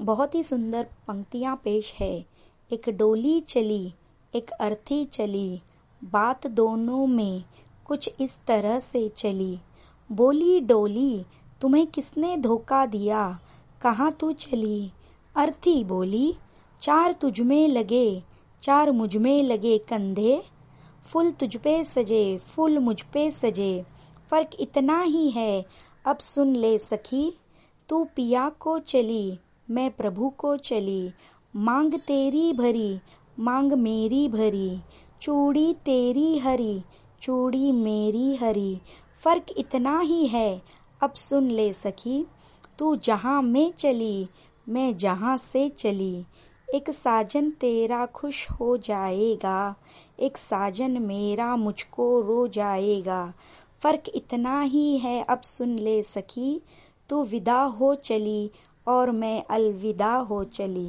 बहुत ही सुंदर पंक्तियाँ पेश है। एक डोली चली, एक अर्थी चली, बात दोनों में कुछ इस तरह से चली। बोली डोली, तुम्हें किसने धोखा दिया? कहाँ तू चली? अर्थी बोली, चार तुझ में लगे, चार मुझमें लगे कंधे। फूल तुझ पे सजे, फूल मुझ पे सजे। फ़र्क इतना ही है, अब सुन ले सखी, तू पिया को चली। मैं प्रभु को चली। मांग तेरी भरी, मांग मेरी भरी। चूड़ी तेरी हरी, चूड़ी मेरी हरी। फ़र्क इतना ही है, अब सुन ले सखी। तू जहाँ में चली, मैं जहाँ से चली। एक साजन तेरा खुश हो जाएगा, एक साजन मेरा मुझको रो जाएगा। फ़र्क इतना ही है, अब सुन ले सखी। तू विदा हो चली और मैं अलविदा हो चली।